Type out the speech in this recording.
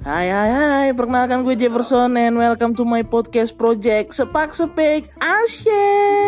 Hai hai hai, perkenalkan gue Jefferson and welcome to my podcast project Sepak Sepik. Asyik